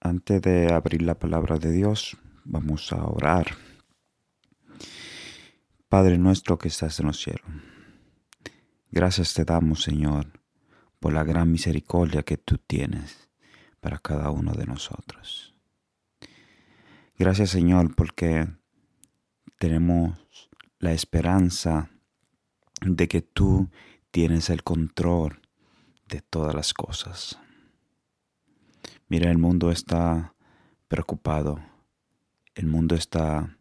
Antes de abrir la palabra de Dios, vamos a orar. Padre nuestro que estás en los cielos, gracias te damos, Señor, por la gran misericordia que tú tienes para cada uno de nosotros. Gracias, Señor, porque tenemos la esperanza de que tú tienes el control de todas las cosas. Mira, el mundo está preocupado, el mundo está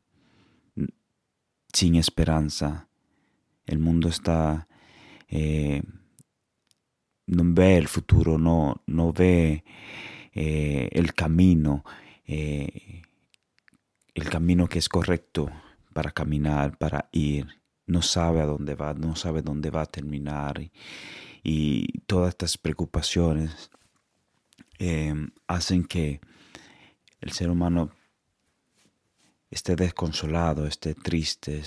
sin esperanza, el mundo está... Eh, no ve el futuro, no, no ve eh, el camino, eh, el camino que es correcto para caminar, para ir. No sabe a dónde va, no sabe dónde va a terminar. Y, todas estas preocupaciones em, hacen que el ser humano esté desconsolado, esté triste,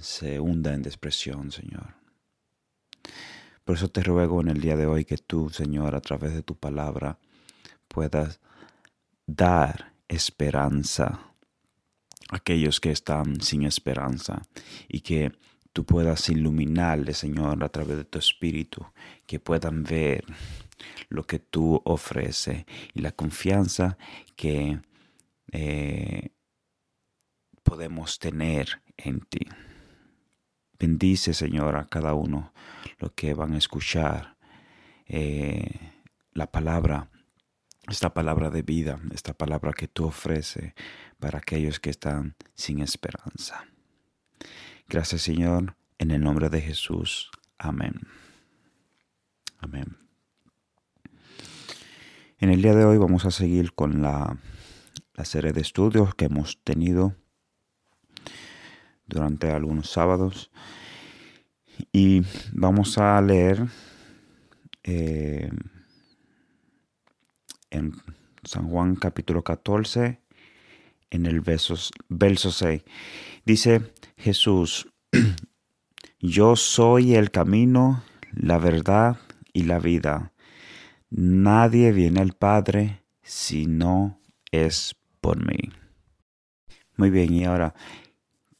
se hunda en depresión, Señor. Por eso te ruego en el día de hoy que tú, Señor, a través de tu palabra, puedas dar esperanza a aquellos que están sin esperanza y que tú puedas iluminarles, Señor, a través de tu espíritu, que puedan ver lo que tú ofreces y la confianza que eh, podemos tener en ti. Bendice, Señor, a cada uno lo que van a escuchar. Eh, la palabra, esta palabra de vida, esta palabra que tú ofreces para aquellos que están sin esperanza. Gracias, Señor, en el nombre de Jesús. Amén. Amén. En el día de hoy vamos a seguir con la, serie de estudios que hemos tenido durante algunos sábados. Y vamos a leer eh, en San Juan capítulo 14, en el verso 6. Dice Jesús, yo soy el camino, la verdad y la vida. Nadie viene al Padre si no es por mí. Muy bien, y ahora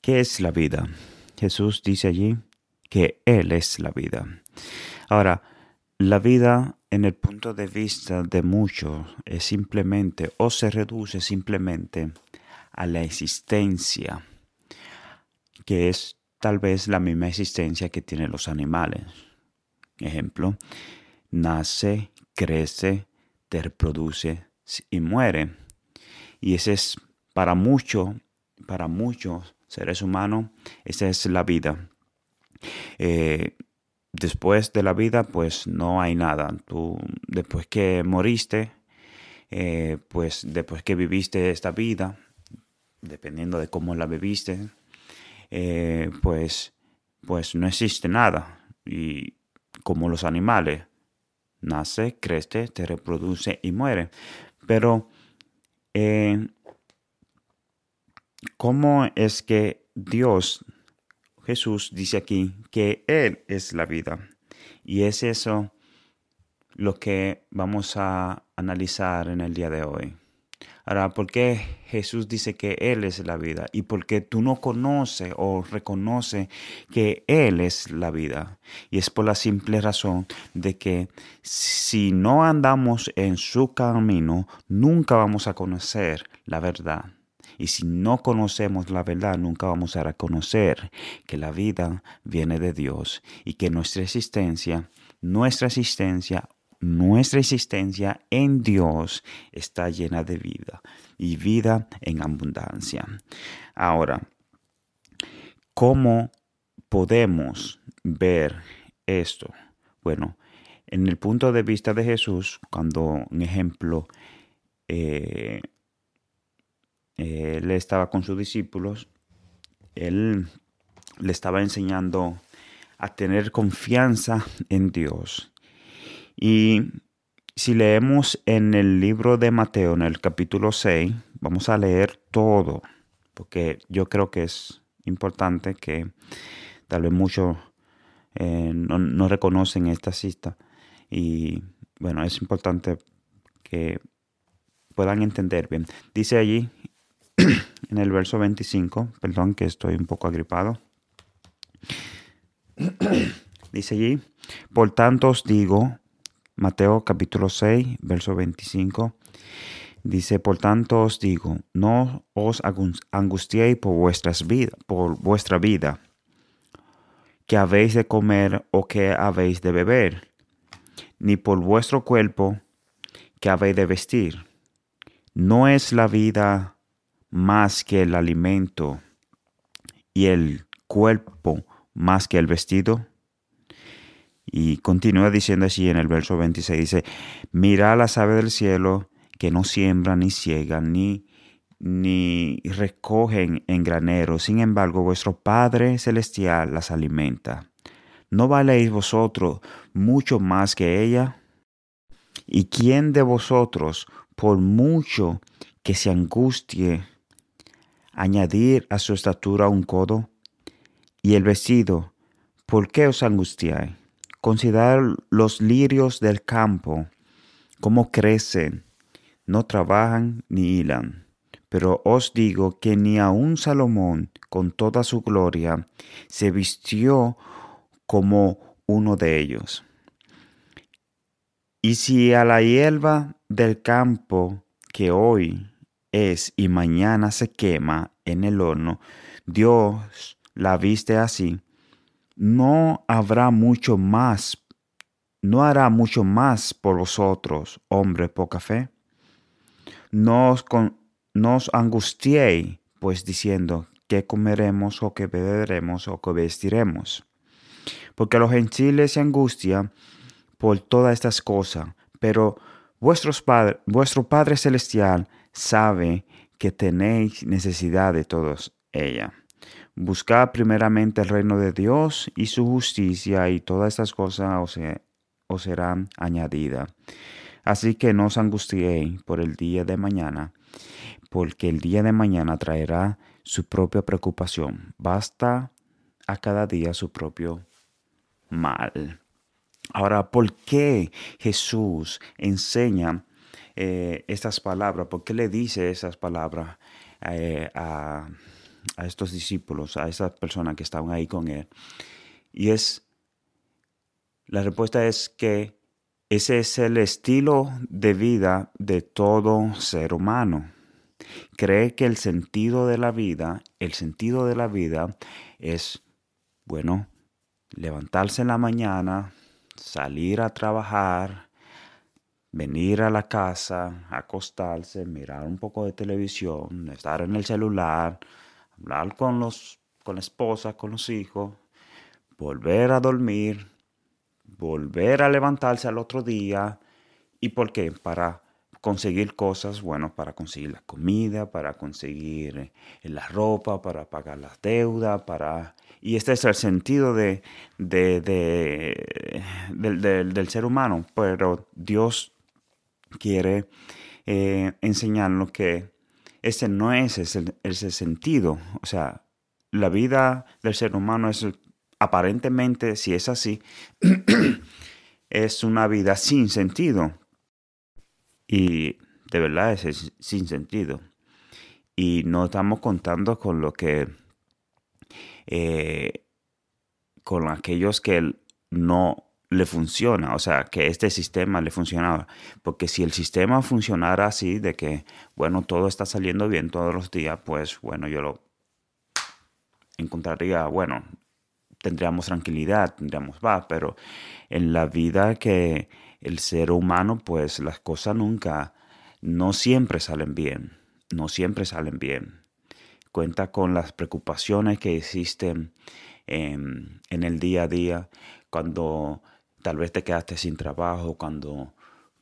¿Qué es la vida? Jesús dice allí que Él es la vida. Ahora, la vida en el punto de vista de muchos es simplemente o se reduce simplemente a la existencia, que es tal vez la misma existencia que tienen los animales. Ejemplo, nace, crece, te reproduce y muere. Y ese es para muchos, para muchos seres humanos, esa es la vida. Eh, después de la vida, pues no hay nada. Tú, después que moriste, eh, pues después que viviste esta vida, dependiendo de cómo la viviste, eh, pues, pues no existe nada. Y como los animales, nace, crece, te reproduce y muere. Pero ¿Cómo es que Dios, Jesús, dice aquí que Él es la vida? Y es eso lo que vamos a analizar en el día de hoy. Ahora, ¿por qué Jesús dice que Él es la vida? Y porque tú no conoces o reconoces que Él es la vida. Y es por la simple razón de que si no andamos en su camino, nunca vamos a conocer la verdad. Y si no conocemos la verdad, nunca vamos a reconocer que la vida viene de Dios y que nuestra existencia, nuestra existencia, nuestra existencia en Dios está llena de vida y vida en abundancia. Ahora, ¿cómo podemos ver esto? Bueno, en el punto de vista de Jesús, cuando un ejemplo eh, él estaba con sus discípulos, él le estaba enseñando a tener confianza en Dios. Y si leemos en el libro de Mateo, en el capítulo 6, vamos a leer todo, porque yo creo que es importante que tal vez muchos eh, no, no, reconocen esta cita. Y bueno, es importante que puedan entender bien. Dice allí en el verso 25, perdón que estoy un poco agripado. Dice allí, por tanto os digo, Mateo capítulo 6, verso 25, dice, por tanto os digo, no os angustiéis por, vuestras vida, por vuestra vida, que habéis de comer o que habéis de beber, ni por vuestro cuerpo, que habéis de vestir. ¿No es la vida más que el alimento y el cuerpo más que el vestido? Y continúa diciendo así en el verso 26, dice, mira las aves del cielo que no siembran ni ciegan ni, ni recogen en granero, sin embargo vuestro Padre Celestial las alimenta. ¿No valéis vosotros mucho más que ella? ¿Y quién de vosotros, por mucho que se angustie, añadir a su estatura un codo? Y el vestido, ¿por qué os angustiáis? Considerad los lirios del campo, cómo crecen, no trabajan ni hilan. Pero os digo que ni aun Salomón, con toda su gloria, se vistió como uno de ellos. Y si a la hierba del campo que hoy es y mañana se quema en el horno, Dios la viste así, no habrá mucho más, no hará mucho más por vosotros, hombre poca fe. No os, con, angustiéis, pues diciendo, ¿qué comeremos o qué beberemos o qué vestiremos? Porque los gentiles se angustian por todas estas cosas, pero vuestros vuestro Padre Celestial sabe que tenéis necesidad de todas ellas. Buscad primeramente el reino de Dios y su justicia, y todas estas cosas os, serán añadidas. Así que no os angustiéis por el día de mañana, porque el día de mañana traerá su propia preocupación. Basta a cada día su propio mal. Ahora, ¿por qué Jesús enseña eh, estas palabras? ¿Por qué le dice esas palabras eh, a, estos discípulos, a esas personas que estaban ahí con él? Y es, la respuesta es que ese es el estilo de vida de todo ser humano. Cree que el sentido de la vida, el sentido de la vida es, bueno, levantarse en la mañana, salir a trabajar, venir a la casa, acostarse, mirar un poco de televisión, estar en el celular, hablar con los con la esposa, con los hijos, volver a dormir, volver a levantarse al otro día. ¿Y por qué? Para conseguir cosas, bueno, para conseguir la comida, para conseguir eh, la ropa, para pagar las deudas, para... Y este es el sentido de, de, del ser humano, pero Dios quiere eh, enseñarnos que ese no es ese, sentido. O sea, la vida del ser humano es aparentemente, si es así, es una vida sin sentido. Y de verdad es sin sentido. Y no estamos contando con lo que, eh, con aquellos que no le funciona, o sea, que este sistema le funcionaba. Porque si el sistema funcionara así, de que, bueno, todo está saliendo bien todos los días, pues bueno, yo lo encontraría, bueno, tendríamos tranquilidad, tendríamos paz, pero en la vida que el ser humano, pues las cosas nunca, no siempre salen bien, no siempre salen bien. Cuenta con las preocupaciones que existen en, el día a día, cuando tal vez te quedaste sin trabajo, cuando,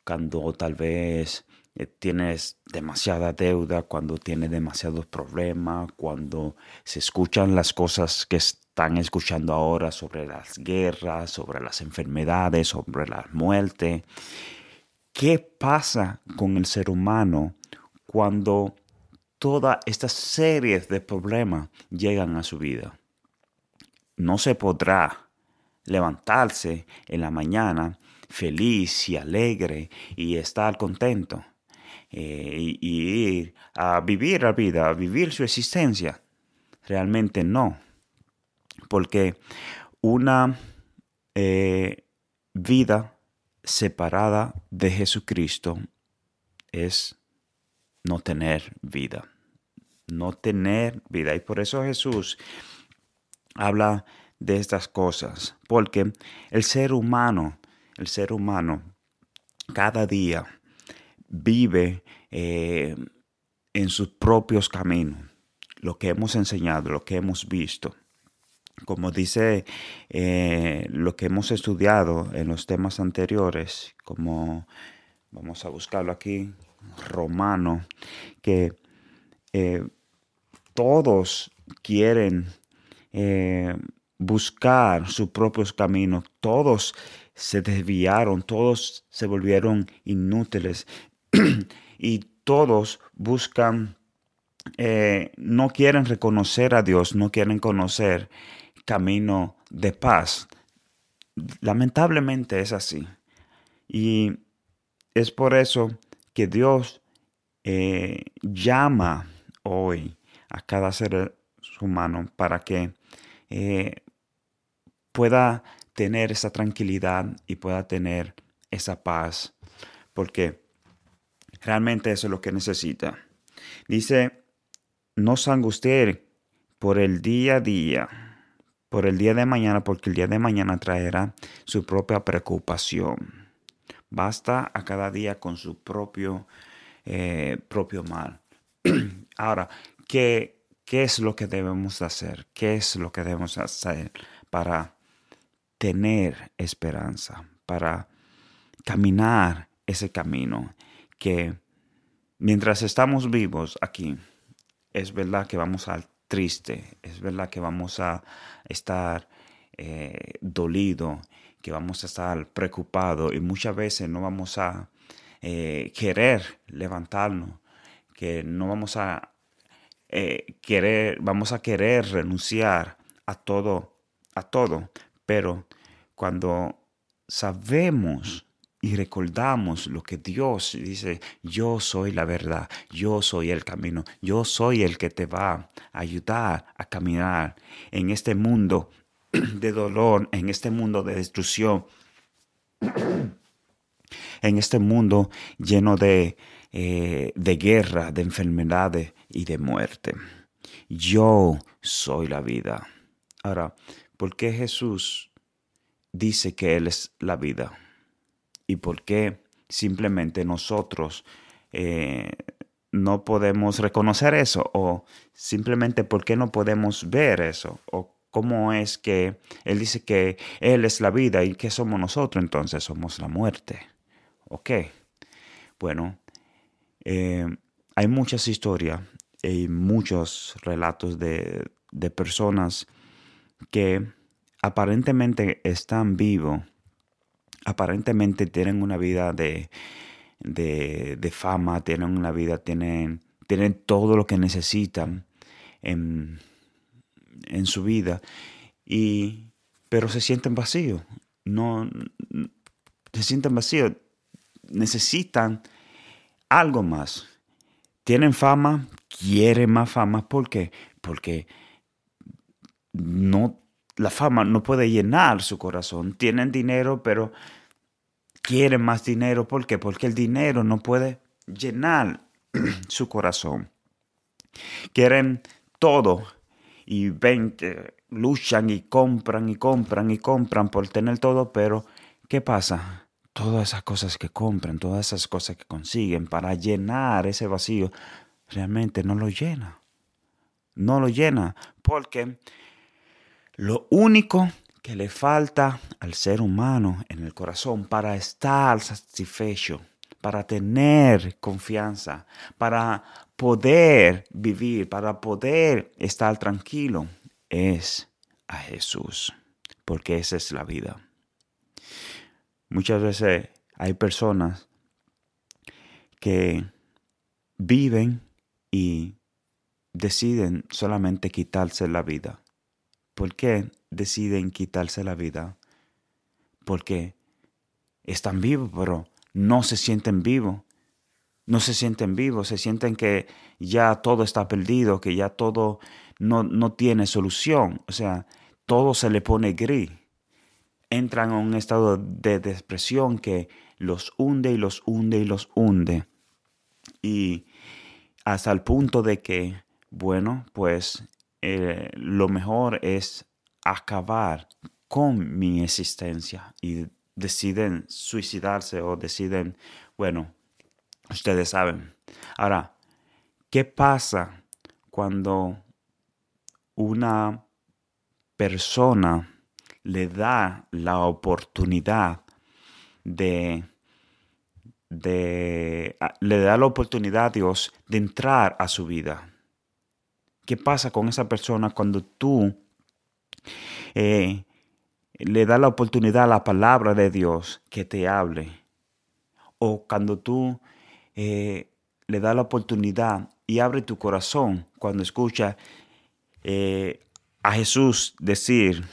cuando tal vez eh, tienes demasiada deuda, cuando tienes demasiados problemas, cuando se escuchan las cosas que están escuchando ahora sobre las guerras, sobre las enfermedades, sobre la muerte. ¿Qué pasa con el ser humano cuando todas estas series de problemas llegan a su vida? No se podrá levantarse en la mañana feliz y alegre y estar contento eh, y, ir a vivir la vida, a vivir su existencia. Realmente no. Porque una eh, vida separada de Jesucristo es no tener vida. No tener vida. Y por eso Jesús habla de estas cosas. Porque el ser humano, el ser humano, cada día vive eh, en sus propios caminos. Lo que hemos enseñado, lo que hemos visto. Como dice eh, lo que hemos estudiado en los temas anteriores, como vamos a buscarlo aquí, Romano, que eh, todos quieren buscar sus propios caminos, todos se desviaron, todos se volvieron inútiles y todos buscan, eh, no quieren reconocer a Dios, no quieren conocer camino de paz. Lamentablemente es así. Y es por eso que Dios eh, llama hoy a cada ser humano para que eh, pueda tener esa tranquilidad y pueda tener esa paz. Porque realmente eso es lo que necesita. Dice, no se por el día a día, por el día de mañana, porque el día de mañana traerá su propia preocupación. Basta a cada día con su propio, eh, propio mal. Ahora, ¿qué, ¿qué es lo que debemos hacer? ¿Qué es lo que debemos hacer para tener esperanza, para caminar ese camino que mientras estamos vivos aquí, es verdad que vamos a estar triste, es verdad que vamos a estar eh, dolido, que vamos a estar preocupado y muchas veces no vamos a eh, querer levantarnos, que no vamos a eh, querer, vamos a querer renunciar a todo, a todo, pero cuando sabemos y recordamos lo que Dios dice, yo soy la verdad, yo soy el camino, yo soy el que te va a ayudar a caminar en este mundo de dolor, en este mundo de destrucción, en este mundo lleno de, eh, de guerra, de enfermedades y de muerte. Yo soy la vida. Ahora, ¿por qué Jesús dice que Él es la vida? y por qué simplemente nosotros eh, no podemos reconocer eso o simplemente por qué no podemos ver eso o cómo es que Él dice que Él es la vida y que somos nosotros entonces somos la muerte. Ok, bueno, eh, hay muchas historias y muchos relatos de, de personas que aparentemente están vivos aparentemente tienen una vida de, fama, tienen una vida, tienen, tienen todo lo que necesitan en, su vida, y, pero se sienten vacíos, no, se sienten vacíos, necesitan algo más. Tienen fama, quieren más fama, ¿por qué? Porque no la fama no puede llenar su corazón. Tienen dinero, pero quieren más dinero. ¿Por qué? Porque el dinero no puede llenar su corazón. Quieren todo y ven, luchan y compran y compran y compran por tener todo, pero ¿qué pasa? Todas esas cosas que compran, todas esas cosas que consiguen para llenar ese vacío, realmente no lo llena. No lo llena porque lo único que le falta al ser humano en el corazón para estar satisfecho, para tener confianza, para poder vivir, para poder estar tranquilo, es a Jesús, porque esa es la vida. Muchas veces hay personas que viven y deciden solamente quitarse la vida ¿Por qué deciden quitarse la vida? Porque están vivos, pero no se sienten vivos. no se sienten vivos, se sienten que ya todo está perdido, que ya todo no, no tiene solución. O sea, todo se le pone gris. Entran en un estado de depresión que los hunde y los hunde y los hunde. Y hasta el punto de que, bueno, pues eh, lo mejor es acabar con mi existencia y deciden suicidarse o deciden, bueno, ustedes saben. Ahora, ¿qué pasa cuando una persona le da la oportunidad de, de, le da la oportunidad a Dios de entrar a su vida. ¿Qué pasa con esa persona cuando tú eh, le das la oportunidad a la palabra de Dios que te hable? O cuando tú eh, le das la oportunidad y abre tu corazón cuando escucha eh, a Jesús decir,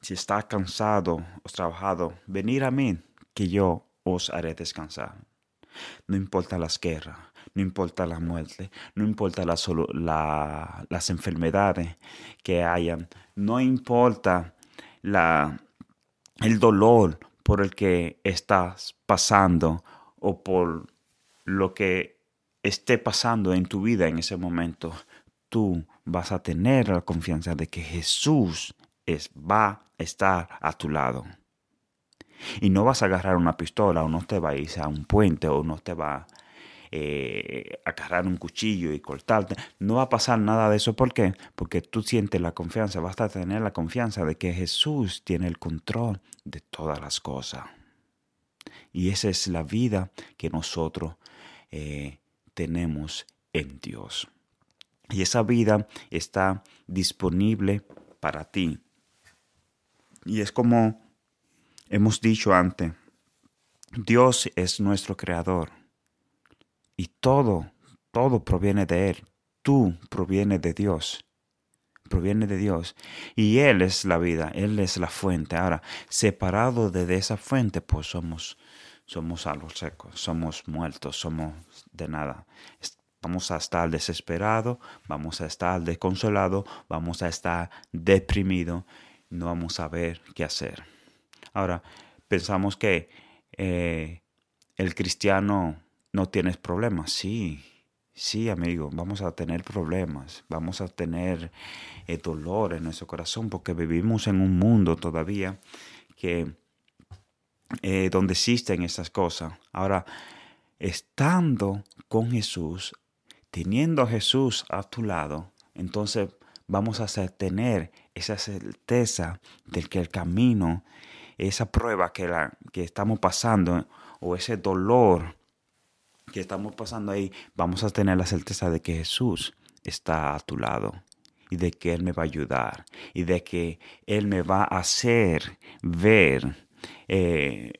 si está cansado o trabajado, venir a mí, que yo os haré descansar. No importa las guerras, no importa la muerte, no importa las enfermedades que hayan, no importa la, el dolor por el que estás pasando o por lo que esté pasando en tu vida en ese momento, tú vas a tener la confianza de que Jesús es, va a estar a tu lado. Y no vas a agarrar una pistola o no te va a ir a un puente o no te va eh, agarrar un cuchillo y cortarte. No va a pasar nada de eso. ¿Por qué? Porque tú sientes la confianza, vas a tener la confianza de que Jesús tiene el control de todas las cosas. Y esa es la vida que nosotros eh, tenemos en Dios. Y esa vida está disponible para ti. Y es como hemos dicho antes, Dios es nuestro creador. Y todo, todo proviene de Él. Tú proviene de Dios. Proviene de Dios. Y Él es la vida, Él es la fuente. Ahora, separado de esa fuente, pues somos, somos algo secos, somos muertos, somos de nada. Vamos a estar desesperado, vamos a estar desconsolado, vamos a estar deprimido, no vamos a ver qué hacer. Ahora, pensamos que eh, el cristiano no tiene problemas. Sí, sí, amigo, vamos a tener problemas, vamos a tener eh, dolor en nuestro corazón porque vivimos en un mundo todavía que eh, donde existen esas cosas. Ahora, estando con Jesús, teniendo a Jesús a tu lado, entonces vamos a tener esa certeza de que el camino, esa prueba que, la, que estamos pasando o ese dolor que estamos pasando ahí, vamos a tener la certeza de que Jesús está a tu lado y de que Él me va a ayudar y de que Él me va a hacer ver eh,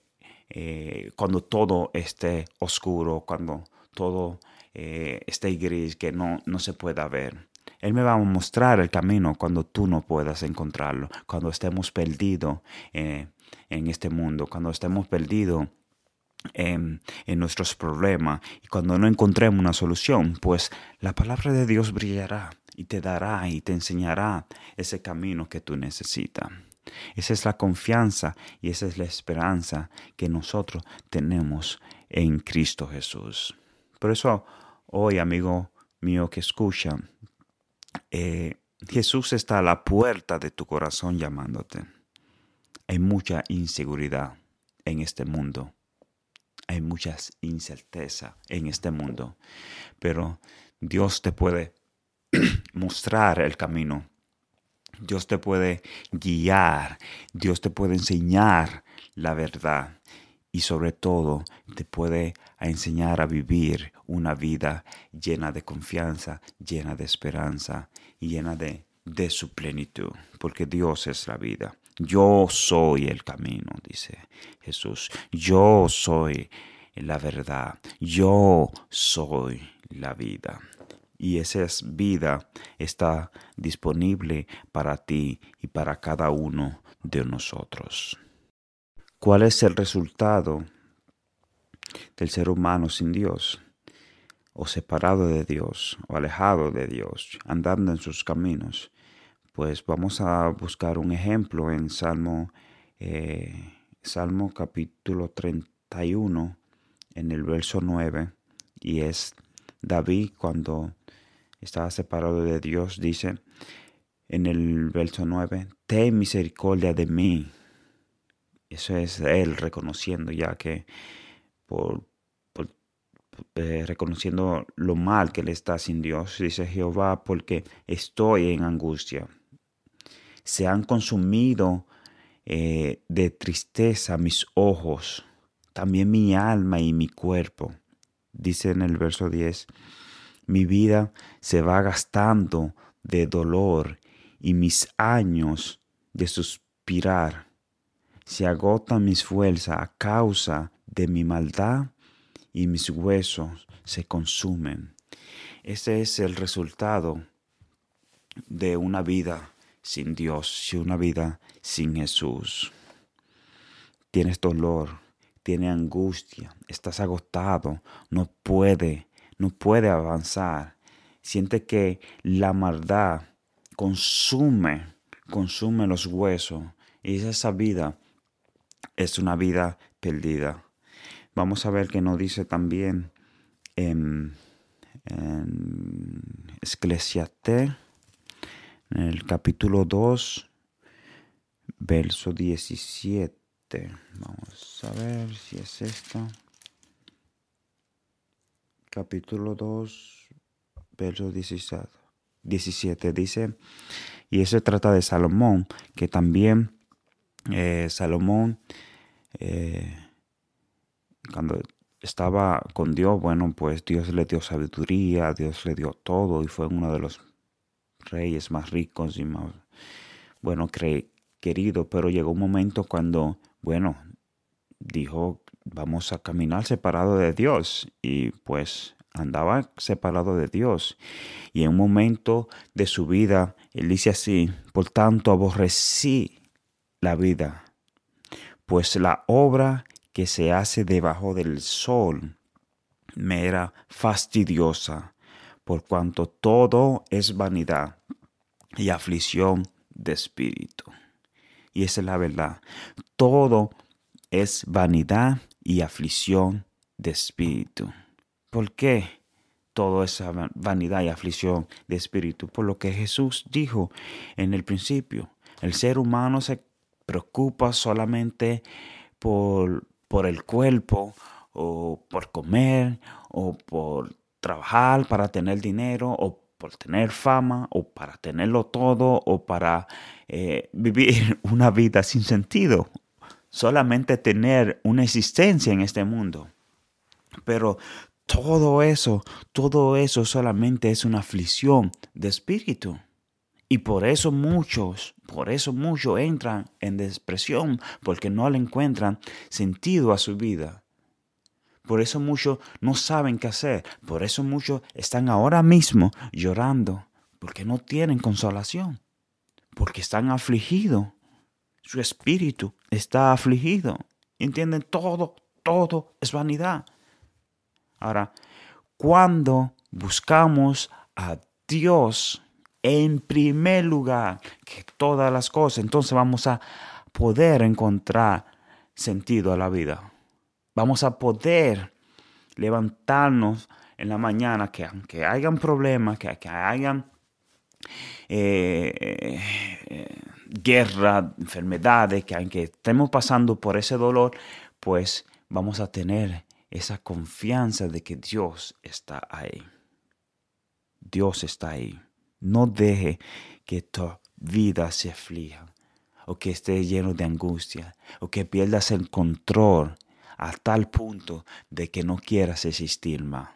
eh, cuando todo esté oscuro, cuando todo eh, esté gris, que no, no se pueda ver. Él me va a mostrar el camino cuando tú no puedas encontrarlo, cuando estemos perdidos en este mundo, cuando estemos perdidos en, nuestros problemas y cuando no encontremos una solución, pues la palabra de Dios brillará y te dará y te enseñará ese camino que tú necesitas. Esa es la confianza y esa es la esperanza que nosotros tenemos en Cristo Jesús. Por eso hoy, amigo mío que escucha, eh, Jesús está a la puerta de tu corazón llamándote. Hay mucha inseguridad en este mundo. Hay mucha incerteza en este mundo. Pero Dios te puede mostrar el camino. Dios te puede guiar. Dios te puede enseñar la verdad y sobre todo te puede enseñar a vivir una vida llena de confianza, llena de esperanza y llena de, de su plenitud, porque Dios es la vida. Yo soy el camino, dice Jesús. Yo soy la verdad. Yo soy la vida. Y esa vida está disponible para ti y para cada uno de nosotros. ¿Cuál es el resultado del ser humano sin Dios? o separado de Dios o alejado de Dios, andando en sus caminos, pues vamos a buscar un ejemplo en Salmo, eh, Salmo capítulo 31, en el verso 9, y es David cuando estaba separado de Dios, dice en el verso 9, ten misericordia de mí. Eso es él reconociendo ya que por, eh, reconociendo lo mal que le está sin Dios, dice Jehová, porque estoy en angustia. Se han consumido eh, de tristeza mis ojos, también mi alma y mi cuerpo. Dice en el verso 10, mi vida se va gastando de dolor y mis años de suspirar. Se agotan mis fuerzas a causa de mi maldad y mis huesos se consumen. Ese es el resultado de una vida sin Dios y una vida sin Jesús. Tienes dolor, tienes angustia, estás agotado, no puede, no puede avanzar. Siente que la maldad consume, consume los huesos y esa vida es una vida perdida. Vamos a ver que nos dice también en, en Esclesiastes, en el capítulo 2, verso 17. Vamos a ver si es esto. Capítulo 2, verso 17. 17 dice, y eso trata de Salomón, que también eh, Salomón eh, cuando estaba con Dios, bueno, pues Dios le dio sabiduría, Dios le dio todo y fue uno de los reyes más ricos y más, bueno, querido, pero llegó un momento cuando, bueno, dijo, vamos a caminar separado de Dios y pues andaba separado de Dios. Y en un momento de su vida, él dice así, por tanto aborrecí la vida, pues la obra que se hace debajo del sol me era fastidiosa, por cuanto todo es vanidad y aflicción de espíritu. Y esa es la verdad. Todo es vanidad y aflicción de espíritu. ¿Por qué? Todo es vanidad y aflicción de espíritu. Por lo que Jesús dijo en el principio. El ser humano se preocupa solamente por por el cuerpo o por comer o por trabajar para tener dinero o por tener fama o para tenerlo todo o para eh, vivir una vida sin sentido, solamente tener una existencia en este mundo. Pero todo eso, todo eso solamente es una aflicción de espíritu. Y por eso muchos, por eso muchos entran en depresión, porque no le encuentran sentido a su vida. Por eso muchos no saben qué hacer. Por eso muchos están ahora mismo llorando, porque no tienen consolación, porque están afligidos. Su espíritu está afligido. ¿Entienden? Todo, todo es vanidad. Ahora, cuando buscamos a Dios, en primer lugar que todas las cosas, entonces vamos a poder encontrar sentido a la vida. Vamos a poder levantarnos en la mañana, que aunque hayan problemas, que, que hayan eh, eh, guerra, enfermedades, que aunque estemos pasando por ese dolor, pues vamos a tener esa confianza de que Dios está ahí. Dios está ahí. No deje que tu vida se aflija o que esté lleno de angustia o que pierdas el control a tal punto de que no quieras existir más.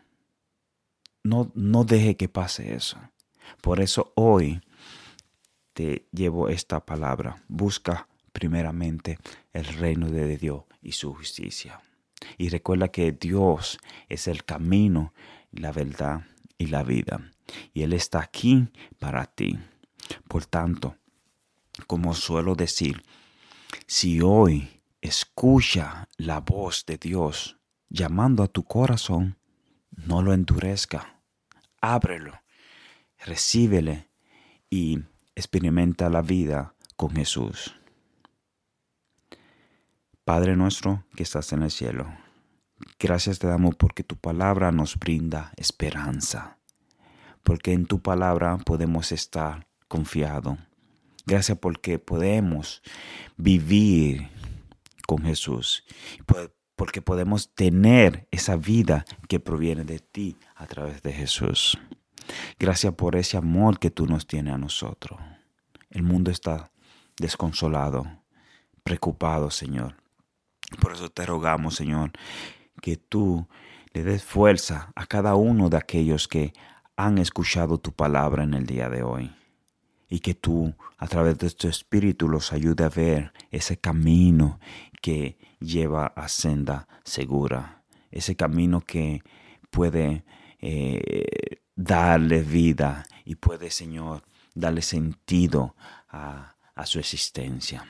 No, no deje que pase eso. Por eso hoy te llevo esta palabra. Busca primeramente el reino de Dios y su justicia. Y recuerda que Dios es el camino, la verdad y la vida y Él está aquí para ti. Por tanto, como suelo decir, si hoy escucha la voz de Dios llamando a tu corazón, no lo endurezca. Ábrelo, recíbele y experimenta la vida con Jesús. Padre nuestro que estás en el cielo, gracias te damos porque tu palabra nos brinda esperanza, porque en tu palabra podemos estar confiados. Gracias porque podemos vivir con Jesús, porque podemos tener esa vida que proviene de ti a través de Jesús. Gracias por ese amor que tú nos tienes a nosotros. El mundo está desconsolado, preocupado, Señor. Por eso te rogamos, Señor, que tú le des fuerza a cada uno de aquellos que han escuchado tu palabra en el día de hoy. Y que tú, a través de tu espíritu, los ayude a ver ese camino que lleva a senda segura. Ese camino que puede eh, darle vida y puede, Señor, darle sentido a, a su existencia.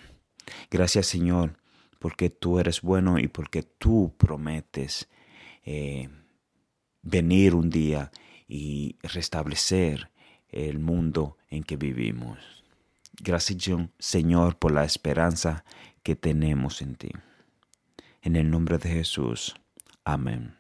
Gracias, Señor, porque tú eres bueno y porque tú prometes eh, venir un día y restablecer el mundo en que vivimos. Gracias, Señor, por la esperanza que tenemos en ti. En el nombre de Jesús. Amén.